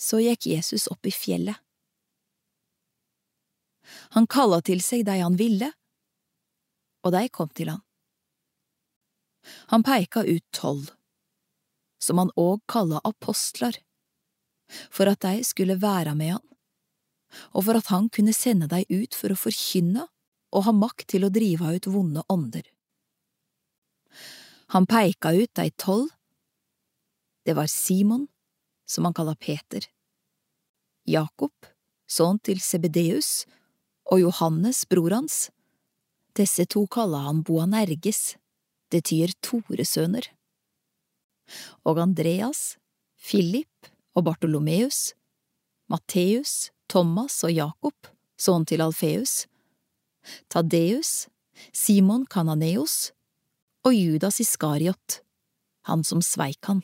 Så gikk Jesus opp i fjellet. Han kalla til seg de han ville, og de kom til han. Han peika ut tolv, som han òg kalla apostler, for at de skulle være med han, og for at han kunne sende dem ut for å forkynne og ha makt til å drive ut vonde ånder. Han peika ut de tolv. Det var Simon, som han kalla Peter, Jakob, sønn til Sebedeus, og Johannes, bror hans. Disse to kaller han Boanerges, det tyr Toresøner. Og Andreas, Philip og Bartolomeus, Matteus, Thomas og Jakob, sønn til Alfeus, Tadeus, Simon Kananeos og Judas Iskariot, han som sveik han.